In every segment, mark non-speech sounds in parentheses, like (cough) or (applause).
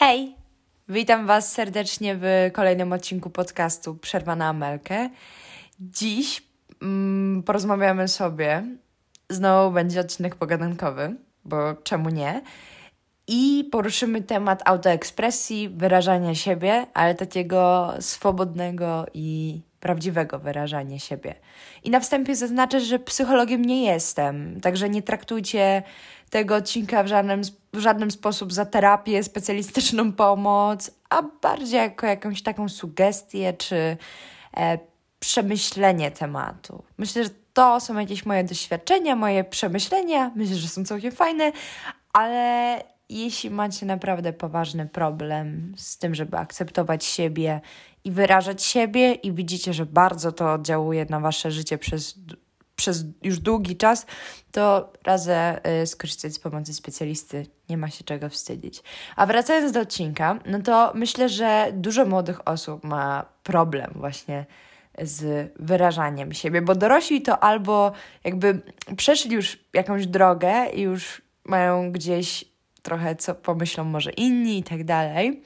Hej! Witam Was serdecznie w kolejnym odcinku podcastu Przerwa na Amelkę. Dziś mm, porozmawiamy sobie. Znowu będzie odcinek pogadankowy, bo czemu nie? I poruszymy temat autoekspresji, wyrażania siebie, ale takiego swobodnego i prawdziwego wyrażania siebie. I na wstępie zaznaczę, że psychologiem nie jestem, także nie traktujcie tego odcinka w żadnym, w żaden sposób za terapię, specjalistyczną pomoc, a bardziej jako jakąś taką sugestię czy e, przemyślenie tematu. Myślę, że to są jakieś moje doświadczenia, moje przemyślenia. Myślę, że są całkiem fajne, ale jeśli macie naprawdę poważny problem z tym, żeby akceptować siebie i wyrażać siebie, i widzicie, że bardzo to oddziałuje na wasze życie przez przez już długi czas, to radzę y, skorzystać z pomocy specjalisty. Nie ma się czego wstydzić. A wracając do odcinka, no to myślę, że dużo młodych osób ma problem właśnie z wyrażaniem siebie, bo dorośli to albo jakby przeszli już jakąś drogę i już mają gdzieś trochę co pomyślą może inni i tak dalej,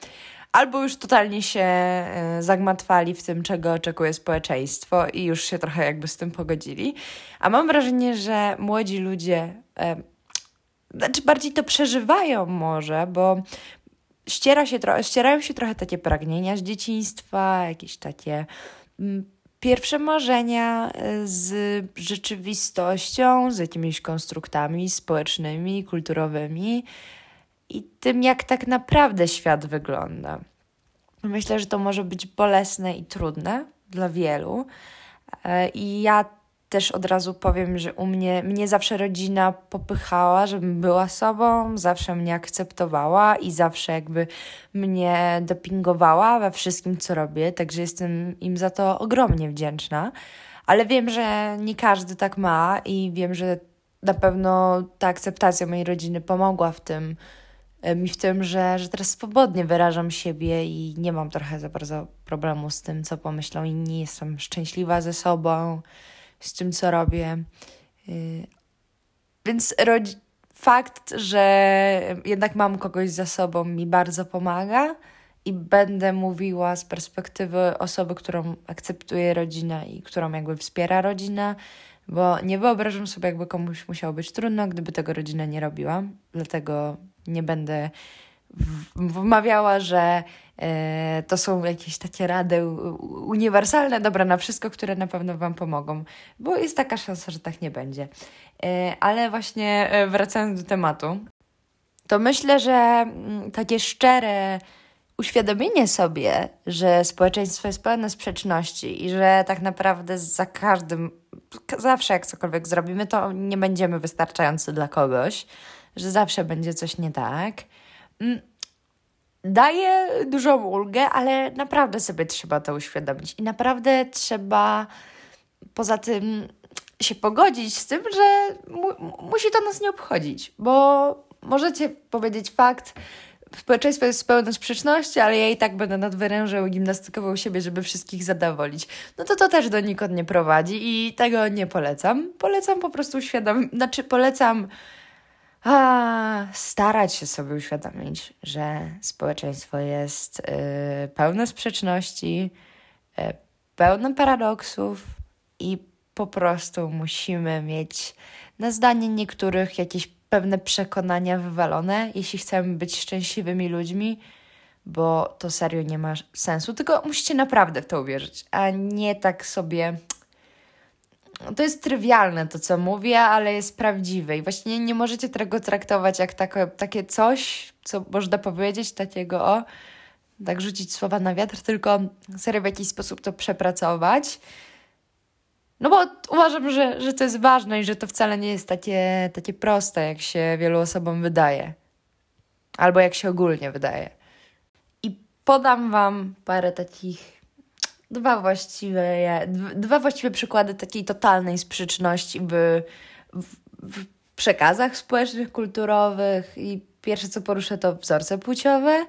albo już totalnie się e, zagmatwali w tym, czego oczekuje społeczeństwo i już się trochę jakby z tym pogodzili. A mam wrażenie, że młodzi ludzie, e, znaczy bardziej to przeżywają może, bo ściera się ścierają się trochę takie pragnienia z dzieciństwa, jakieś takie mm, pierwsze marzenia e, z rzeczywistością, z jakimiś konstruktami społecznymi, kulturowymi i tym, jak tak naprawdę świat wygląda. Myślę, że to może być bolesne i trudne dla wielu. E, I ja też od razu powiem, że u mnie, mnie zawsze rodzina popychała, żebym była sobą, zawsze mnie akceptowała i zawsze jakby mnie dopingowała we wszystkim, co robię, także jestem im za to ogromnie wdzięczna. Ale wiem, że nie każdy tak ma i wiem, że na pewno ta akceptacja mojej rodziny pomogła w tym, mi w tym, że, że teraz swobodnie wyrażam siebie i nie mam trochę za bardzo problemu z tym, co pomyślą inni. Jestem szczęśliwa ze sobą, z tym, co robię. E, więc fakt, że jednak mam kogoś za sobą, mi bardzo pomaga i będę mówiła z perspektywy osoby, którą akceptuje rodzina i którą jakby wspiera rodzina, bo nie wyobrażam sobie, jakby komuś musiało być trudno, gdyby tego rodzina nie robiła. Dlatego nie będę wmawiała, że e, to są jakieś takie rady uniwersalne, dobre na wszystko, które na pewno Wam pomogą, bo jest taka szansa, że tak nie będzie. E, ale właśnie e, wracając do tematu, to myślę, że mm, takie szczere uświadomienie sobie, że społeczeństwo jest pełne sprzeczności i że tak naprawdę za każdym, zawsze jak cokolwiek zrobimy, to nie będziemy wystarczający dla kogoś że zawsze będzie coś nie tak. Mm, daje dużą ulgę, ale naprawdę sobie trzeba to uświadomić i naprawdę trzeba poza tym się pogodzić z tym, że mu musi to nas nie obchodzić, bo możecie powiedzieć fakt, społeczeństwo jest pełne sprzeczności, ale ja i tak będę nadwyrężał gimnastykował siebie, żeby wszystkich zadowolić. No to to też do nikąd nie prowadzi i tego nie polecam. Polecam po prostu świadomie, znaczy polecam a, starać się sobie uświadomić, że społeczeństwo jest y, pełne sprzeczności, y, pełne paradoksów i po prostu musimy mieć na zdanie niektórych jakieś pewne przekonania wywalone, jeśli chcemy być szczęśliwymi ludźmi, bo to serio nie ma sensu. Tylko musicie naprawdę w to uwierzyć, a nie tak sobie to jest trywialne to, co mówię, ale jest prawdziwe i właśnie nie możecie tego traktować jak takie, takie coś, co można powiedzieć, takiego o, tak rzucić słowa na wiatr, tylko serio w jakiś sposób to przepracować. No bo uważam, że, że to jest ważne i że to wcale nie jest takie, takie proste, jak się wielu osobom wydaje. Albo jak się ogólnie wydaje. I podam Wam parę takich dwa właściwe, dwa właściwe przykłady takiej totalnej sprzeczności w, w, w przekazach społecznych, kulturowych i pierwsze co poruszę to wzorce płciowe.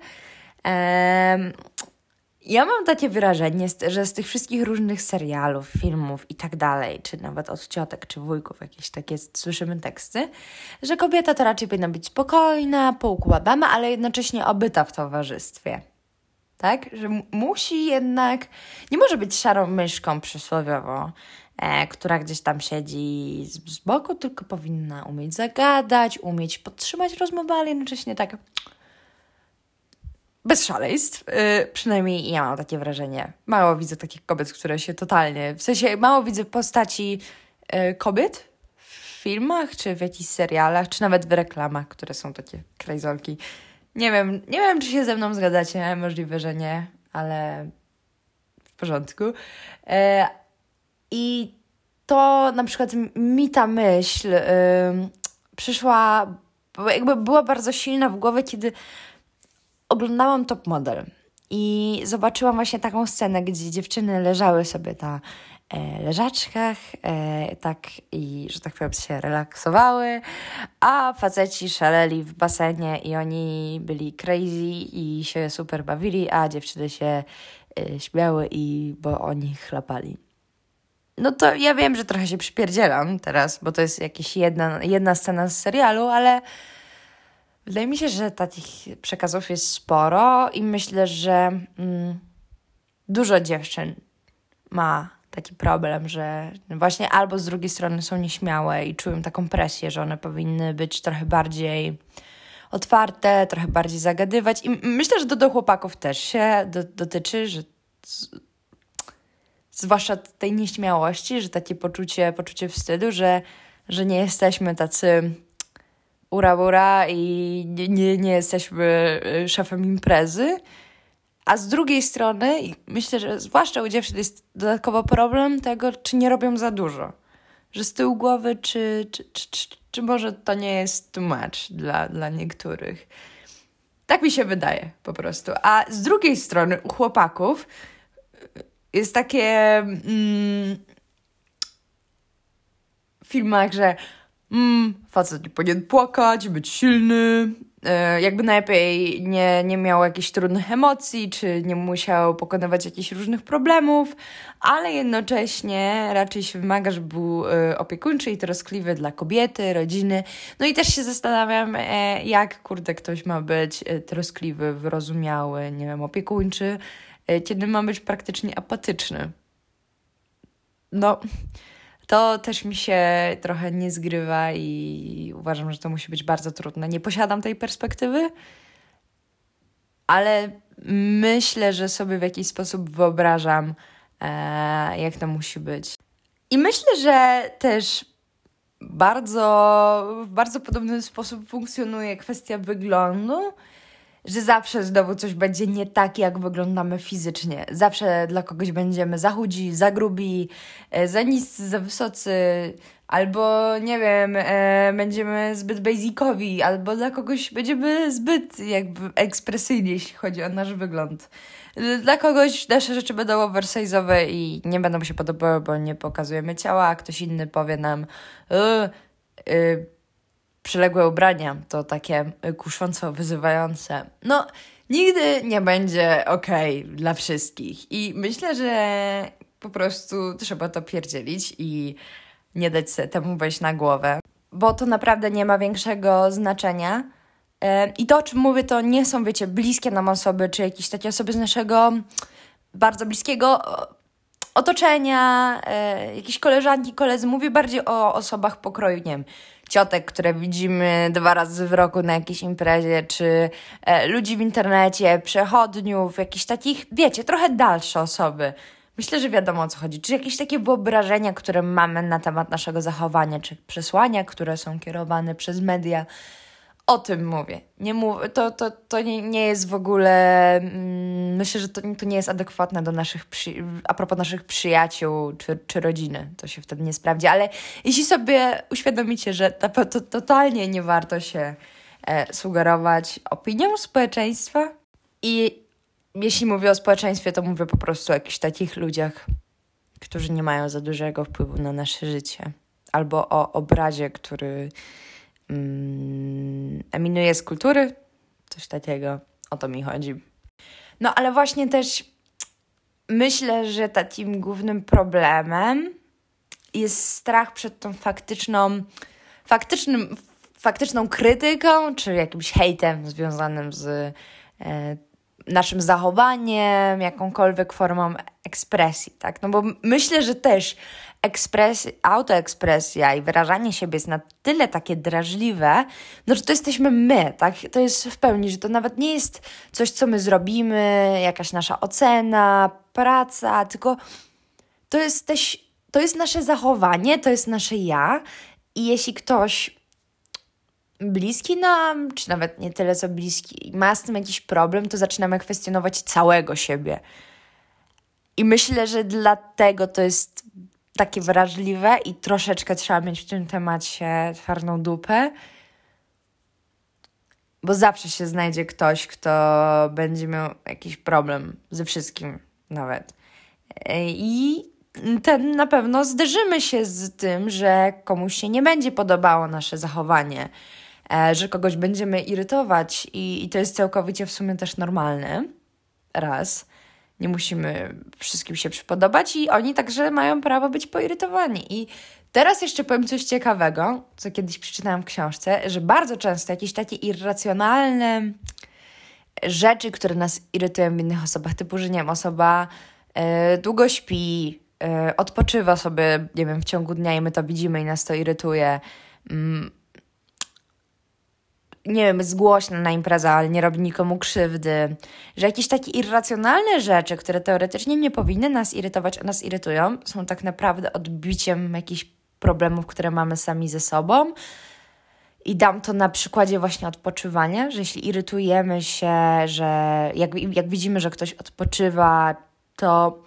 Ja mam takie wrażenie, że z tych wszystkich różnych serialów, filmów i tak dalej, czy nawet od ciotek, czy wujków, jakieś takie słyszymy teksty, że kobieta to raczej powinna być spokojna, poukładana, ale jednocześnie obyta w towarzystwie. Tak? Że musi jednak, nie może być szarą myszką przysłowiowo, e, która gdzieś tam siedzi z, z boku, tylko powinna umieć zagadać, umieć podtrzymać rozmowę, ale jednocześnie tak bez szaleństw. Yy, przynajmniej ja mam takie wrażenie. Mało widzę takich kobiet, które się totalnie. W sensie mało widzę postaci yy, kobiet w filmach, czy w jakichś serialach, czy nawet w reklamach, które są takie krajzolki. Nie wiem, nie wiem, czy się ze mną zgadzacie, możliwe, że nie, ale w porządku. Yy, I to na przykład mi ta myśl yy, przyszła, jakby była bardzo silna w głowie, kiedy oglądałam Top Model i zobaczyłam właśnie taką scenę, gdzie dziewczyny leżały sobie na e, leżaczkach, e, tak i, że tak powiem, się relaksowały, a faceci szaleli w basenie i oni byli crazy i się super bawili, a dziewczyny się e, śmiały i bo oni chlapali. No to ja wiem, że trochę się przypierdzielam teraz, bo to jest jakaś jedna, jedna scena z serialu, ale Wydaje mi się, że takich przekazów jest sporo i myślę, że mm, dużo dziewczyn ma taki problem, że właśnie albo z drugiej strony są nieśmiałe i czują taką presję, że one powinny być trochę bardziej otwarte, trochę bardziej zagadywać. I myślę, że to do chłopaków też się do, dotyczy, że z, zwłaszcza tej nieśmiałości, że takie poczucie, poczucie wstydu, że, że nie jesteśmy tacy ura ura i nie, nie, nie jesteśmy y, szefem imprezy. A z drugiej strony, myślę, że zwłaszcza u dziewczyn jest dodatkowo problem tego, czy nie robią za dużo. Że z tyłu głowy, czy, czy, czy, czy, czy może to nie jest too much dla, dla niektórych. Tak mi się wydaje po prostu. A z drugiej strony u chłopaków jest takie mm, w filmach, że mm, facet nie powinien płakać, być silny, jakby najlepiej nie, nie miał jakichś trudnych emocji, czy nie musiał pokonywać jakichś różnych problemów, ale jednocześnie raczej się wymaga, żeby był e, opiekuńczy i troskliwy dla kobiety, rodziny. No i też się zastanawiam, e, jak kurde ktoś ma być troskliwy, wyrozumiały, nie wiem, opiekuńczy, kiedy ma być praktycznie apatyczny. No to też mi się trochę nie zgrywa i uważam, że to musi być bardzo trudne. Nie posiadam tej perspektywy, ale myślę, że sobie w jakiś sposób wyobrażam, e, jak to musi być. I myślę, że też bardzo, w bardzo podobny sposób funkcjonuje kwestia wyglądu że zawsze znowu coś będzie nie tak, jak wyglądamy fizycznie. Zawsze dla kogoś będziemy za chudzi, za grubi, e, za niscy, za wysocy, albo nie wiem, e, będziemy zbyt basicowi, albo dla kogoś będziemy zbyt jakby ekspresyjni, jeśli chodzi o nasz wygląd. Dla kogoś nasze rzeczy będą oversize'owe i nie będą się podobały, bo nie pokazujemy ciała, a ktoś inny powie nam, yy, przyległe ubrania to takie kusząco wyzywające. No, nigdy nie będzie ok dla wszystkich. I myślę, że po prostu trzeba to pierdzielić i nie dać sobie temu wejść na głowę, bo to naprawdę nie ma większego znaczenia. I to, o czym mówię, to nie są, wiecie, bliskie nam osoby, czy jakieś takie osoby z naszego bardzo bliskiego otoczenia, e, jakieś koleżanki, koledzy. Mówię bardziej o osobach pokroju, nie wiem, ciotek, które widzimy dwa razy w roku na jakiejś imprezie, czy e, ludzi w internecie, przechodniów, jakichś takich, wiecie, trochę dalsze osoby. Myślę, że wiadomo o co chodzi. Czy jakieś takie wyobrażenia, które mamy na temat naszego zachowania, czy przesłania, które są kierowane przez media. O tym mówię. Nie mów, to to, to nie, nie jest w ogóle. Mm, myślę, że to, to nie jest adekwatne do naszych. Przy, a propos naszych przyjaciół czy, czy rodziny. To się wtedy nie sprawdzi. Ale jeśli sobie uświadomicie, że to, to totalnie nie warto się e, sugerować opinią społeczeństwa. I jeśli mówię o społeczeństwie, to mówię po prostu o jakichś takich ludziach, którzy nie mają za dużego wpływu na nasze życie. Albo o obrazie, który mm, eminuje z kultury, coś takiego. O to mi chodzi. No ale właśnie też myślę, że takim głównym problemem jest strach przed tą faktyczną, faktycznym, faktyczną krytyką, czy jakimś hejtem związanym z e, naszym zachowaniem, jakąkolwiek formą ekspresji, tak? No bo myślę, że też ekspresja, autoekspresja i wyrażanie siebie jest na tyle takie drażliwe, no że to jesteśmy my, tak? To jest w pełni, że to nawet nie jest coś, co my zrobimy, jakaś nasza ocena, praca, tylko to jest też, to jest nasze zachowanie, to jest nasze ja i jeśli ktoś bliski nam, czy nawet nie tyle co bliski, ma z tym jakiś problem, to zaczynamy kwestionować całego siebie. I myślę, że dlatego to jest takie wrażliwe i troszeczkę trzeba mieć w tym temacie twardą dupę, bo zawsze się znajdzie ktoś, kto będzie miał jakiś problem ze wszystkim nawet. I ten na pewno zderzymy się z tym, że komuś się nie będzie podobało nasze zachowanie, e, że kogoś będziemy irytować i, i to jest całkowicie w sumie też normalne. Raz nie musimy wszystkim się przypodobać i oni także mają prawo być poirytowani. I teraz jeszcze powiem coś ciekawego, co kiedyś przeczytałam w książce, że bardzo często jakieś takie irracjonalne rzeczy, które nas irytują w innych osobach, typu, że nie wiem, osoba y, długo śpi, y, odpoczywa sobie, nie wiem, w ciągu dnia i my to widzimy i nas to irytuje. Y, nie wiem, jest głośna na imprezę, ale nie robi nikomu krzywdy, że jakieś takie irracjonalne rzeczy, które teoretycznie nie powinny nas irytować, a nas irytują, są tak naprawdę odbiciem jakichś problemów, które mamy sami ze sobą. I dam to na przykładzie właśnie odpoczywania, że jeśli irytujemy się, że jak, jak widzimy, że ktoś odpoczywa, to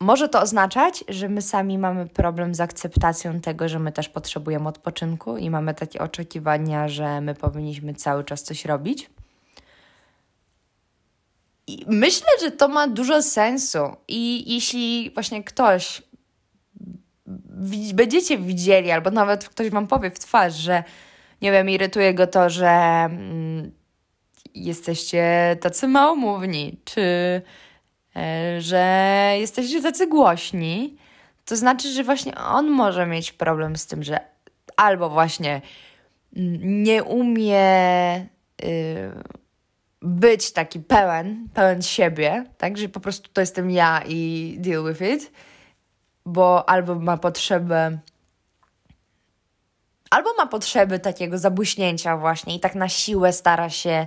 może to oznaczać, że my sami mamy problem z akceptacją tego, że my też potrzebujemy odpoczynku i mamy takie oczekiwania, że my powinniśmy cały czas coś robić. I myślę, że to ma dużo sensu. I jeśli właśnie ktoś będziecie widzieli, albo nawet ktoś wam powie w twarz, że nie wiem, irytuje go to, że mm, jesteście tacy małomówni, czy że jesteście tacy głośni, to znaczy, że właśnie on może mieć problem z tym, że albo właśnie nie umie y, być taki pełen, pełen siebie, tak, że po prostu to jestem ja i deal with it, bo albo ma potrzebę albo ma potrzeby takiego zabłyśnięcia właśnie i tak na siłę stara się E,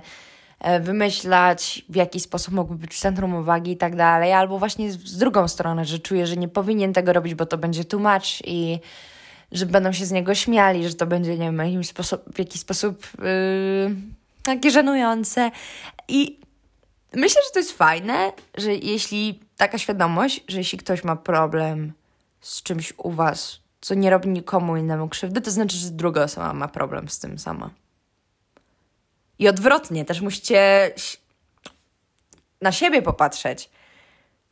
wymyślać, w jaki sposób mógłby być w centrum uwagi i tak dalej, albo właśnie z drugą stronę, że czuje, że nie powinien tego robić, bo to będzie tłumacz i że będą się z niego śmiali, że to będzie, nie wiem, sposób, w jakiś sposób yy, takie żenujące. I myślę, że to jest fajne, że jeśli taka świadomość, że jeśli ktoś ma problem z czymś u was, co nie robi nikomu innemu krzywdy, to znaczy, że druga osoba ma problem z tym sama. I odwrotnie, też musicie na siebie popatrzeć.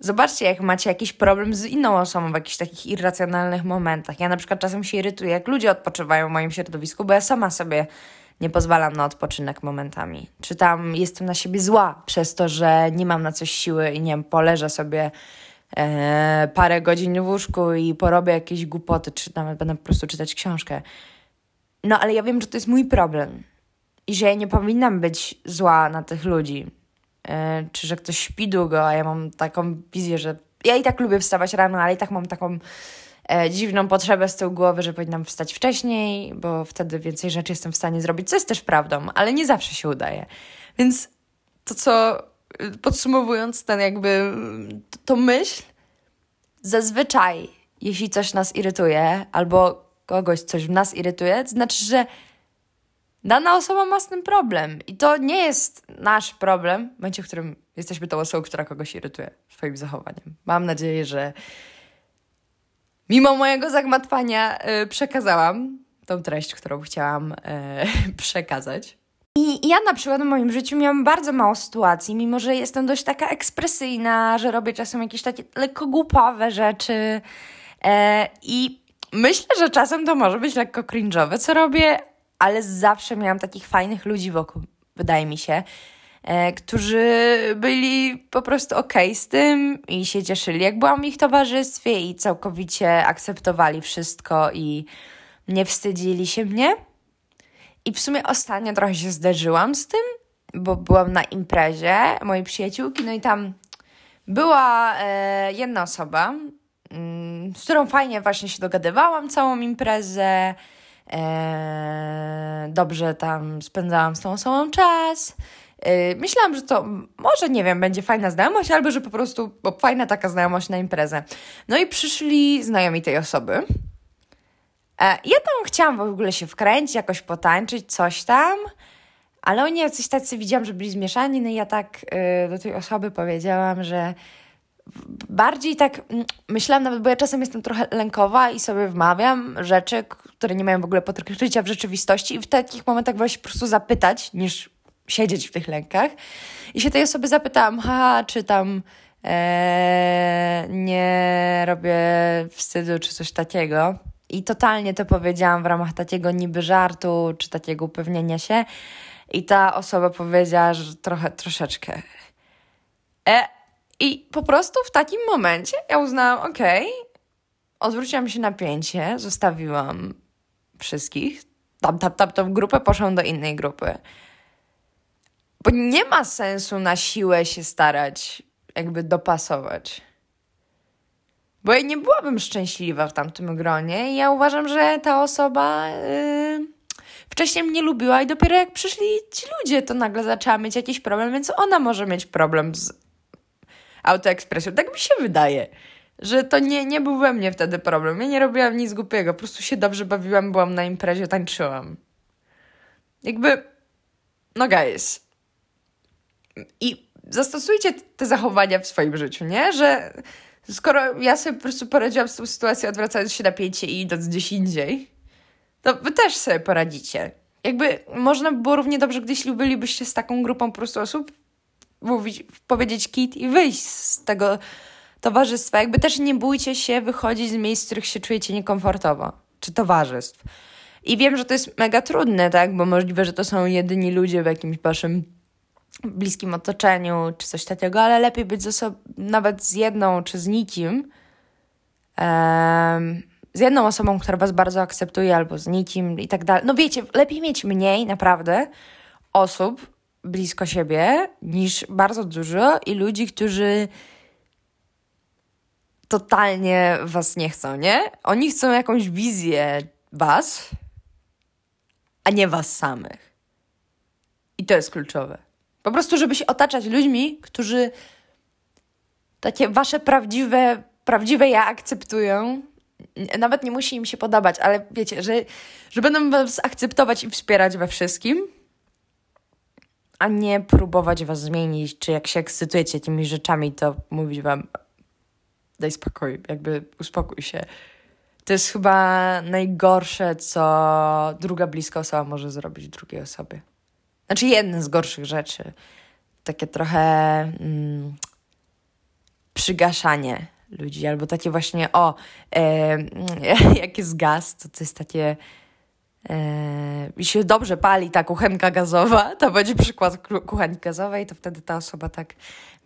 Zobaczcie, jak macie jakiś problem z inną osobą w jakichś takich irracjonalnych momentach. Ja na przykład czasem się irytuję, jak ludzie odpoczywają w moim środowisku, bo ja sama sobie nie pozwalam na odpoczynek momentami. Czy tam jestem na siebie zła przez to, że nie mam na coś siły i nie wiem, poleżę sobie e, parę godzin w łóżku i porobię jakieś głupoty, czy nawet będę po prostu czytać książkę. No ale ja wiem, że to jest mój problem i że ja nie powinnam być zła na tych ludzi. Yy, czy że ktoś śpi długo, a ja mam taką wizję, że ja i tak lubię wstawać rano, ale i tak mam taką e, dziwną potrzebę z tyłu głowy, że powinnam wstać wcześniej, bo wtedy więcej rzeczy jestem w stanie zrobić, co jest też prawdą, ale nie zawsze się udaje. Więc to, co podsumowując ten jakby to myśl, zazwyczaj, jeśli coś nas irytuje, albo kogoś coś w nas irytuje, to znaczy, że dana osoba ma z tym problem. I to nie jest nasz problem, w momencie, w którym jesteśmy tą osobą, która kogoś irytuje swoim zachowaniem. Mam nadzieję, że mimo mojego zagmatwania yy, przekazałam tą treść, którą chciałam yy, (laughs) przekazać. I ja na przykład w moim życiu miałam bardzo mało sytuacji, mimo że jestem dość taka ekspresyjna, że robię czasem jakieś takie lekko głupawe rzeczy. Yy, I myślę, że czasem to może być lekko cringe'owe, co robię, ale zawsze miałam takich fajnych ludzi wokół, wydaje mi się. e, którzy byli po prostu okej okay z tym i się cieszyli, jak byłam w ich towarzystwie i całkowicie akceptowali wszystko i nie wstydzili się mnie. I w sumie ostatnio trochę się zderzyłam z tym, bo byłam na imprezie mojej przyjaciółki, no i tam była e, jedna osoba, mm, z którą fajnie właśnie się dogadywałam całą imprezę. E, dobrze tam spędzałam z tą osobą czas. E, myślałam, że to może, nie wiem, będzie fajna znajomość, albo że po prostu bo fajna taka znajomość na imprezę. No i przyszli znajomi tej osoby. E, ja tam chciałam w ogóle się wkręcić, jakoś potańczyć, coś tam. Ale oni jacyś tacy widziałam, że byli zmieszani, no i ja tak y, do tej osoby powiedziałam, że bardziej tak mm, myślałam nawet, bo ja czasem jestem trochę lękowa i sobie wmawiam rzeczy, które nie mają w ogóle podkrycia w rzeczywistości i w takich momentach wolę się po prostu zapytać, niż siedzieć w tych lękach. I się tej osoby zapytałam, ha, czy tam e, nie robię wstydu, czy coś takiego. I totalnie to powiedziałam w ramach takiego niby żartu, czy takiego upewnienia się. I ta osoba powiedziała, że trochę, troszeczkę. E, I po prostu w takim momencie ja uznałam, okej, okay, odwróciłam się na pięcie, zostawiłam wszystkich, tam, tam, tam, tą grupę, poszłam do innej grupy. Bo nie ma sensu na siłę się starać, jakby dopasować. Bo ja nie byłabym szczęśliwa w tamtym gronie i ja uważam, że ta osoba. Yy wcześniej mnie lubiła i dopiero jak przyszli ci ludzie, to nagle zaczęła mieć jakiś problem, więc ona może mieć problem z autoekspresją. Tak mi się wydaje, że to nie, nie był we mnie wtedy problem. Ja nie robiłam nic głupiego, po prostu się dobrze bawiłam, byłam na imprezie, tańczyłam. Jakby, no guys. I zastosujcie te zachowania w swoim życiu, nie? Że skoro ja sobie po prostu poradziłam z tą sytuacją, odwracając się na pięcie i idąc gdzieś indziej, to wy też sobie poradzicie. Jakby można by było równie dobrze, gdyś bylibyście z taką grupą po prostu osób, mówić, powiedzieć kit i wyjść z tego towarzystwa. Jakby też nie bójcie się wychodzić z miejsc, w których się czujecie niekomfortowo, czy towarzystw. I wiem, że to jest mega trudne, tak, bo możliwe, że to są jedyni ludzie w jakimś waszym bliskim otoczeniu, czy coś takiego, ale lepiej być z osobą, nawet z jedną, czy z nikim, um, z jedną osobą, która was bardzo akceptuje, albo z nikim i tak dalej. No wiecie, lepiej mieć mniej naprawdę osób blisko siebie niż bardzo dużo i ludzi, którzy totalnie was nie chcą, nie? Oni chcą jakąś wizję was, a nie was samych. I to jest kluczowe. Po prostu, żeby się otaczać ludźmi, którzy takie wasze prawdziwe, prawdziwe ja akceptują nawet nie musi im się podobać, ale wiecie, że, że będą was akceptować i wspierać we wszystkim, a nie próbować was zmienić, czy jak się ekscytujecie tymi rzeczami, to mówić wam daj spokój, jakby uspokój się. To jest chyba najgorsze, co druga bliska osoba może zrobić drugiej osobie. Znaczy jedna z gorszych rzeczy. Takie trochę mm, przygaszanie ludzi, albo takie właśnie, o, e, (laughs) jak jest gaz, to to jest takie, e, jeśli dobrze pali ta kuchenka gazowa, (laughs) to będzie przykład kuchenki gazowej, to wtedy ta osoba tak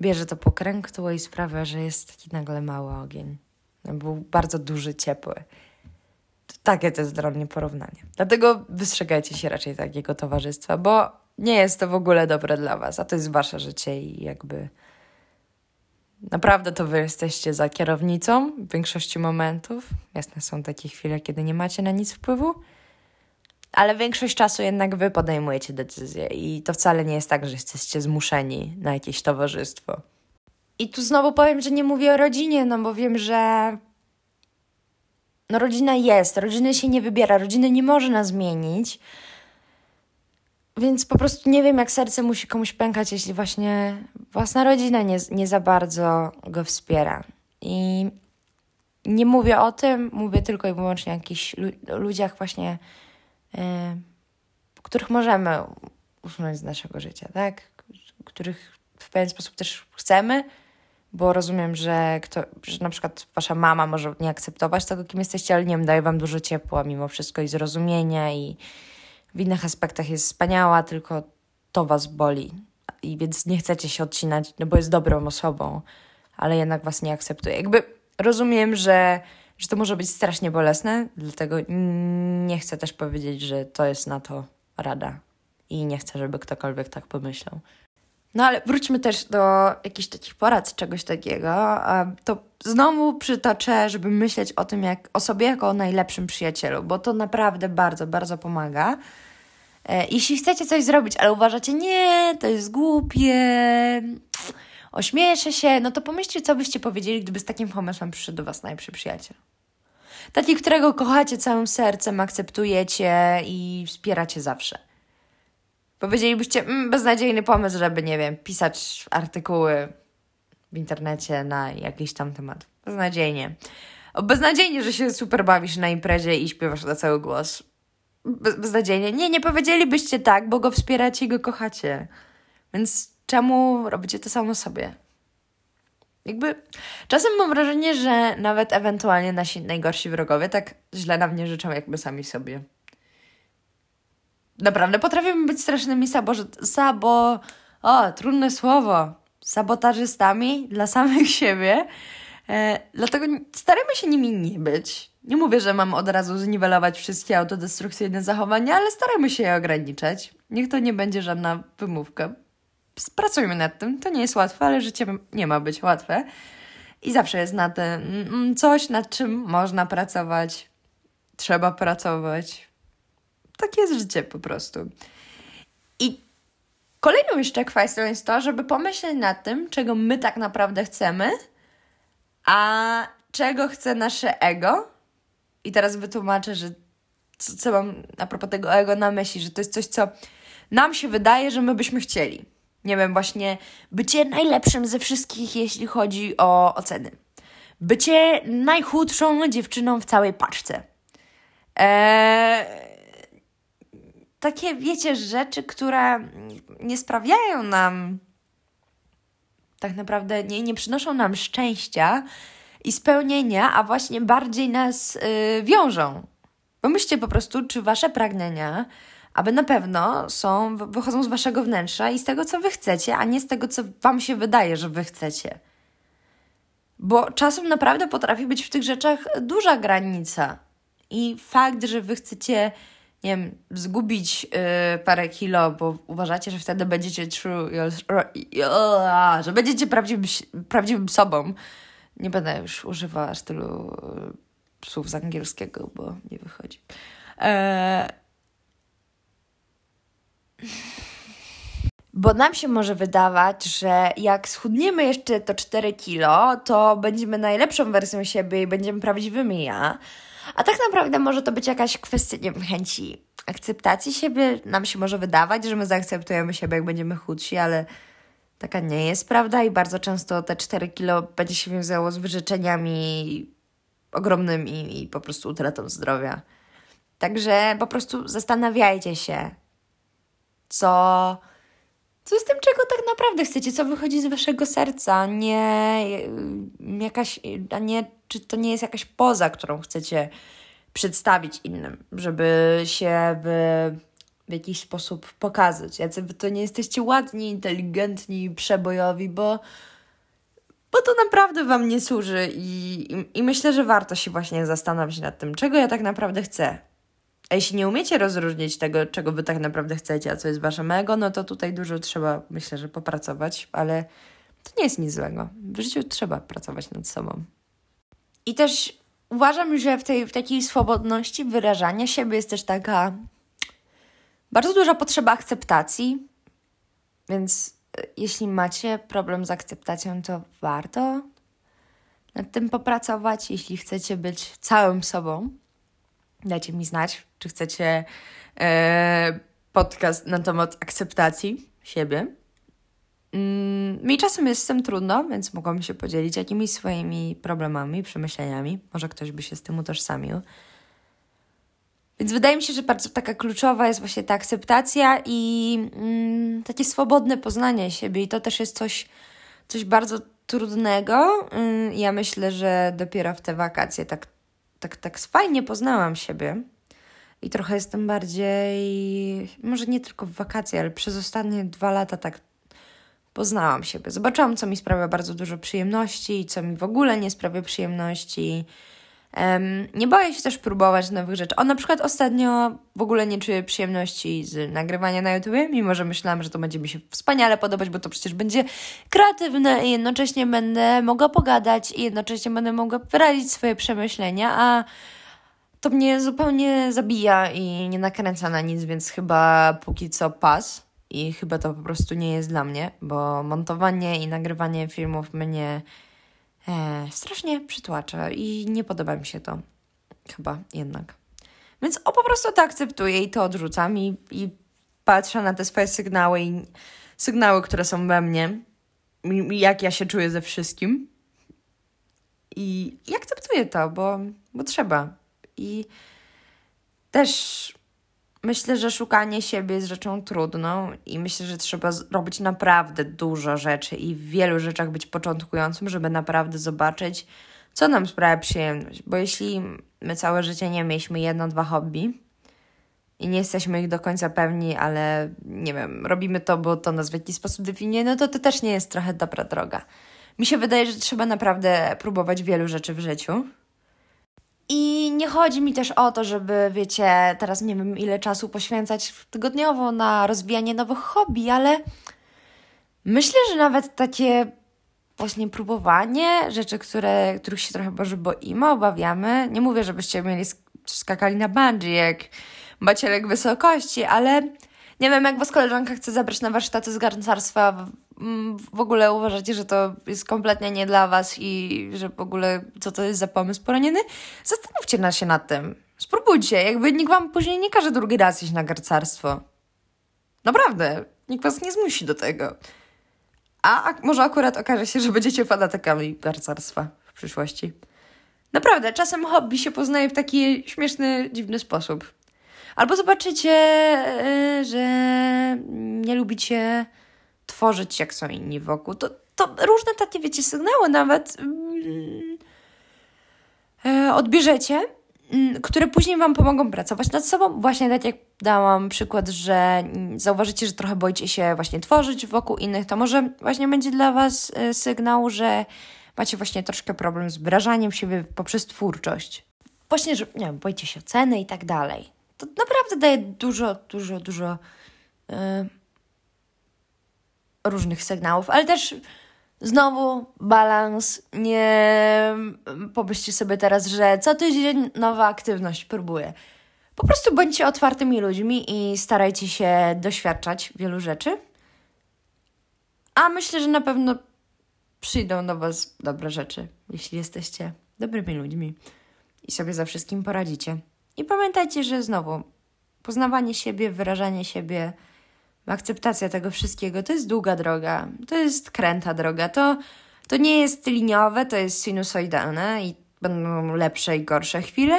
bierze to pokrętło i sprawia, że jest taki nagle mały ogień. No, był bardzo duży, ciepły. Takie to jest dla mnie porównanie. Dlatego wystrzegajcie się raczej takiego towarzystwa, bo nie jest to w ogóle dobre dla was, a to jest wasze życie i jakby Naprawdę to wy jesteście za kierownicą w większości momentów. Jasne, są takie chwile, kiedy nie macie na nic wpływu, ale większość czasu jednak wy podejmujecie decyzje i to wcale nie jest tak, że jesteście zmuszeni na jakieś towarzystwo. I tu znowu powiem, że nie mówię o rodzinie, no bo wiem, że no rodzina jest, rodziny się nie wybiera, rodziny nie można zmienić. Więc po prostu nie wiem, jak serce musi komuś pękać, jeśli właśnie własna rodzina nie, nie za bardzo go wspiera. I nie mówię o tym, mówię tylko i wyłącznie o jakichś lu ludziach właśnie, których możemy usunąć z naszego życia, tak? Których w pewien sposób też chcemy, bo rozumiem, że, kto, że na przykład wasza mama może nie akceptować tego, kim jesteście, ale nie wiem, daje wam dużo ciepła mimo wszystko i zrozumienia i w innych aspektach jest wspaniała, tylko to was boli. i więc nie chcecie się odcinać, no bo jest dobrą osobą, ale jednak was nie akceptuje. Jakby rozumiem, że, że to może być strasznie bolesne, dlatego nie chcę też powiedzieć, że to jest na to rada i nie chcę, żeby ktokolwiek tak pomyślał. No ale wróćmy też do jakichś takich porad, czegoś takiego. To znowu przytoczę, żeby myśleć o tym, jak o sobie jako o najlepszym przyjacielu, bo to naprawdę bardzo, bardzo pomaga. E, jeśli chcecie coś zrobić, ale uważacie, nie, to jest głupie, ośmieszę się, no to pomyślcie, co byście powiedzieli, gdyby z takim pomysłem przyszedł do Was najlepszy przyjaciel. Taki, którego kochacie całym sercem, akceptujecie i wspieracie zawsze. Powiedzielibyście, mm, beznadziejny pomysł, żeby, nie wiem, pisać artykuły w internecie na jakiś tam temat. Beznadziejnie. O, beznadziejnie, że się super bawisz na imprezie i śpiewasz na cały głos. Be beznadziejnie. Nie, nie powiedzielibyście tak, bo go wspieracie i go kochacie. Więc czemu robicie to samo sobie? Jakby czasem mam wrażenie, że nawet ewentualnie nasi najgorsi wrogowie tak źle na mnie życzą, jakby sami sobie. Naprawdę potrafimy być strasznymi sabo... sabo... O, trudne słowo. Sabotażystami dla samych (laughs) siebie. E, dlatego staramy się nimi nie być. Nie mówię, że mam od razu zniwelować wszystkie autodestrukcyjne zachowania, ale staramy się je ograniczać. Niech to nie będzie żadna wymówka. Spracujmy nad tym. To nie jest łatwe, ale życie nie ma być łatwe. I zawsze jest na tym mm, coś, nad czym można pracować. Trzeba pracować tak jest życie po prostu. I kolejną jeszcze kwestią jest to, żeby pomyśleć nad tym, czego my tak naprawdę chcemy, a czego chce nasze ego. I teraz wytłumaczę, że co, co mam a propos tego ego na myśli, że to jest coś, co nam się wydaje, że my byśmy chcieli. Nie wiem, właśnie bycie najlepszym ze wszystkich, jeśli chodzi o oceny. Bycie najchudszą dziewczyną w całej paczce. Eee, takie, wiecie, rzeczy, które nie sprawiają nam tak naprawdę, nie, nie przynoszą nam szczęścia i spełnienia, a właśnie bardziej nas yy, wiążą. Pomyślcie po prostu, czy wasze pragnienia, aby na pewno są, wychodzą z waszego wnętrza i z tego, co wy chcecie, a nie z tego, co wam się wydaje, że wy chcecie. Bo czasem naprawdę potrafi być w tych rzeczach duża granica. I fakt, że wy chcecie nie wiem, zgubić yy, parę kilo, bo uważacie, że wtedy będziecie true, że będziecie prawdziwym, prawdziwym sobą. Nie będę już używała stylu y, słów z angielskiego, bo nie wychodzi. Eee... Bo nam się może wydawać, że jak schudniemy jeszcze to 4 kilo, to będziemy najlepszą wersją siebie i będziemy prawdziwymi ja. A tak naprawdę może to być jakaś kwestia nie wiem, chęci akceptacji siebie. Nam się może wydawać, że my zaakceptujemy siebie, jak będziemy chudsi, ale taka nie jest prawda i bardzo często te 4 kilo będzie się wiązało z wyrzeczeniami ogromnymi i po prostu utratą zdrowia. Także po prostu zastanawiajcie się, co, co z tym, czego tak naprawdę chcecie, co wychodzi z waszego serca, nie jakaś, a nie czy to nie jest jakaś poza, którą chcecie przedstawić innym, żeby się w, w jakiś sposób pokazać. Jacy to nie jesteście ładni, inteligentni, przebojowi, bo, bo to naprawdę wam nie służy i, i, i myślę, że warto się właśnie zastanowić nad tym, czego ja tak naprawdę chcę. A jeśli nie umiecie rozróżnić tego, czego wy tak naprawdę chcecie, a co jest wasze ego, no to tutaj dużo trzeba, myślę, że popracować, ale to nie jest nic złego. W życiu trzeba pracować nad sobą. I też uważam, że w tej w takiej swobodności wyrażania siebie jest też taka bardzo duża potrzeba akceptacji. Więc e, jeśli macie problem z akceptacją, to warto nad tym popracować. Jeśli chcecie być całym sobą, dajcie mi znać, czy chcecie e, podcast na temat akceptacji siebie. Mm, mi czasem jest z tym trudno, więc mogłam się podzielić jakimiś swoimi problemami, przemyśleniami. Może ktoś by się z tym utożsamił. Więc wydaje mi się, że bardzo taka kluczowa jest właśnie ta akceptacja i mm, takie swobodne poznanie siebie. I to też jest coś, coś bardzo trudnego. Mm, ja myślę, że dopiero w te wakacje tak, tak, tak fajnie poznałam siebie. I trochę jestem bardziej, może nie tylko w wakacje, ale przez ostatnie dwa lata tak poznałam siebie. Zobaczyłam, co mi sprawia bardzo dużo przyjemności, co mi w ogóle nie sprawia przyjemności. Nie boję się też próbować nowych rzeczy. O, na przykład ostatnio w ogóle nie czuję przyjemności z nagrywania na YouTube, mimo że myślałam, że to będzie mi się wspaniale podobać, bo to przecież będzie kreatywne i jednocześnie będę mogła pogadać i jednocześnie będę mogła wyrazić swoje przemyślenia, a to mnie zupełnie zabija i nie nakręca na nic, więc chyba póki co pas i chyba to po prostu nie jest dla mnie, bo montowanie i nagrywanie filmów mnie e, strasznie przytłacza i nie podoba mi się to. Chyba jednak. Więc o po prostu to akceptuję i to odrzucam i, i patrzę na te swoje sygnały i sygnały, które są we mnie, jak ja się czuję ze wszystkim. I, i akceptuję to, bo, bo trzeba. I też Myślę, że szukanie siebie jest rzeczą trudną i myślę, że trzeba robić naprawdę dużo rzeczy i w wielu rzeczach być początkującym, żeby naprawdę zobaczyć, co nam sprawia przyjemność. Bo jeśli my całe życie nie mieliśmy jedno, dwa hobby i nie jesteśmy ich do końca pewni, ale nie wiem, robimy to, bo to nas w jakiś sposób definiuje, no to to też nie jest trochę dobra droga. Mi się wydaje, że trzeba naprawdę próbować wielu rzeczy w życiu i nie chodzi mi też o to, żeby, wiecie, teraz nie wiem ile czasu poświęcać tygodniowo na rozwijanie nowych hobby, ale myślę, że nawet takie właśnie próbowanie rzeczy, które, których się trochę może boimy, obawiamy. Nie mówię, żebyście mieli skakali na bungee jak bacielek wysokości, ale nie wiem, jak was koleżanka chce zabrać na warsztaty z garncarstwa w ogóle uważacie, że to jest kompletnie nie dla was i że w ogóle co to jest za pomysł poroniony, zastanówcie się nad tym. Spróbujcie, jakby nikt wam później nie każe drugi raz iść na garcarstwo. Naprawdę, nikt was nie zmusi do tego. A, może akurat okaże się, że będziecie fanatykami garcarstwa w przyszłości. Naprawdę, czasem hobby się poznaje w taki śmieszny, dziwny sposób. Albo zobaczycie, yy, że nie lubicie tworzyć, jak są inni wokół. To, to różne takie, wiecie, sygnały nawet yy, odbierzecie, yy, które później Wam pomogą pracować nad sobą. Właśnie tak jak dałam przykład, że mm, zauważycie, że trochę boicie się właśnie tworzyć wokół innych, to może właśnie będzie dla Was yy, sygnał, że macie właśnie troszkę problem z wyrażaniem siebie poprzez twórczość. Właśnie, że nie wiem, boicie się oceny i tak dalej. To naprawdę daje dużo, dużo, dużo yy, różnych sygnałów, ale też znowu balans. Nie pomyślcie sobie teraz, że co tydzień nowa aktywność próbuję. Po prostu bądźcie otwartymi ludźmi i starajcie się doświadczać wielu rzeczy. A myślę, że na pewno przyjdą do Was dobre rzeczy, jeśli jesteście dobrymi ludźmi i sobie za wszystkim poradzicie. I pamiętajcie, że znowu poznawanie siebie, wyrażanie siebie akceptacja tego wszystkiego to jest długa droga, to jest kręta droga, to, to nie jest liniowe, to jest sinusoidalne i będą lepsze i gorsze chwile,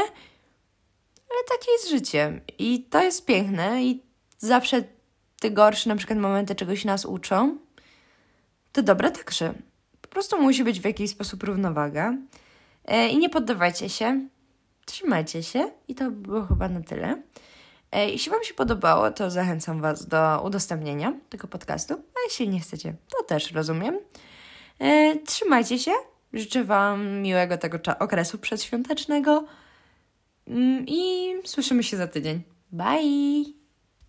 ale takie jest życie i to jest piękne i zawsze te gorsze na przykład momenty czegoś nas uczą, to dobre także. Po prostu musi być w jakiś sposób równowaga e, i nie poddawajcie się, trzymajcie się i to było chyba na tyle. E, jeśli Wam się podobało, to zachęcam Was do udostępnienia tego podcastu, a jeśli nie chcecie, to też rozumiem. E, trzymajcie się, życzę Wam miłego tego okresu przedświątecznego mm, i słyszymy się za tydzień. Bye!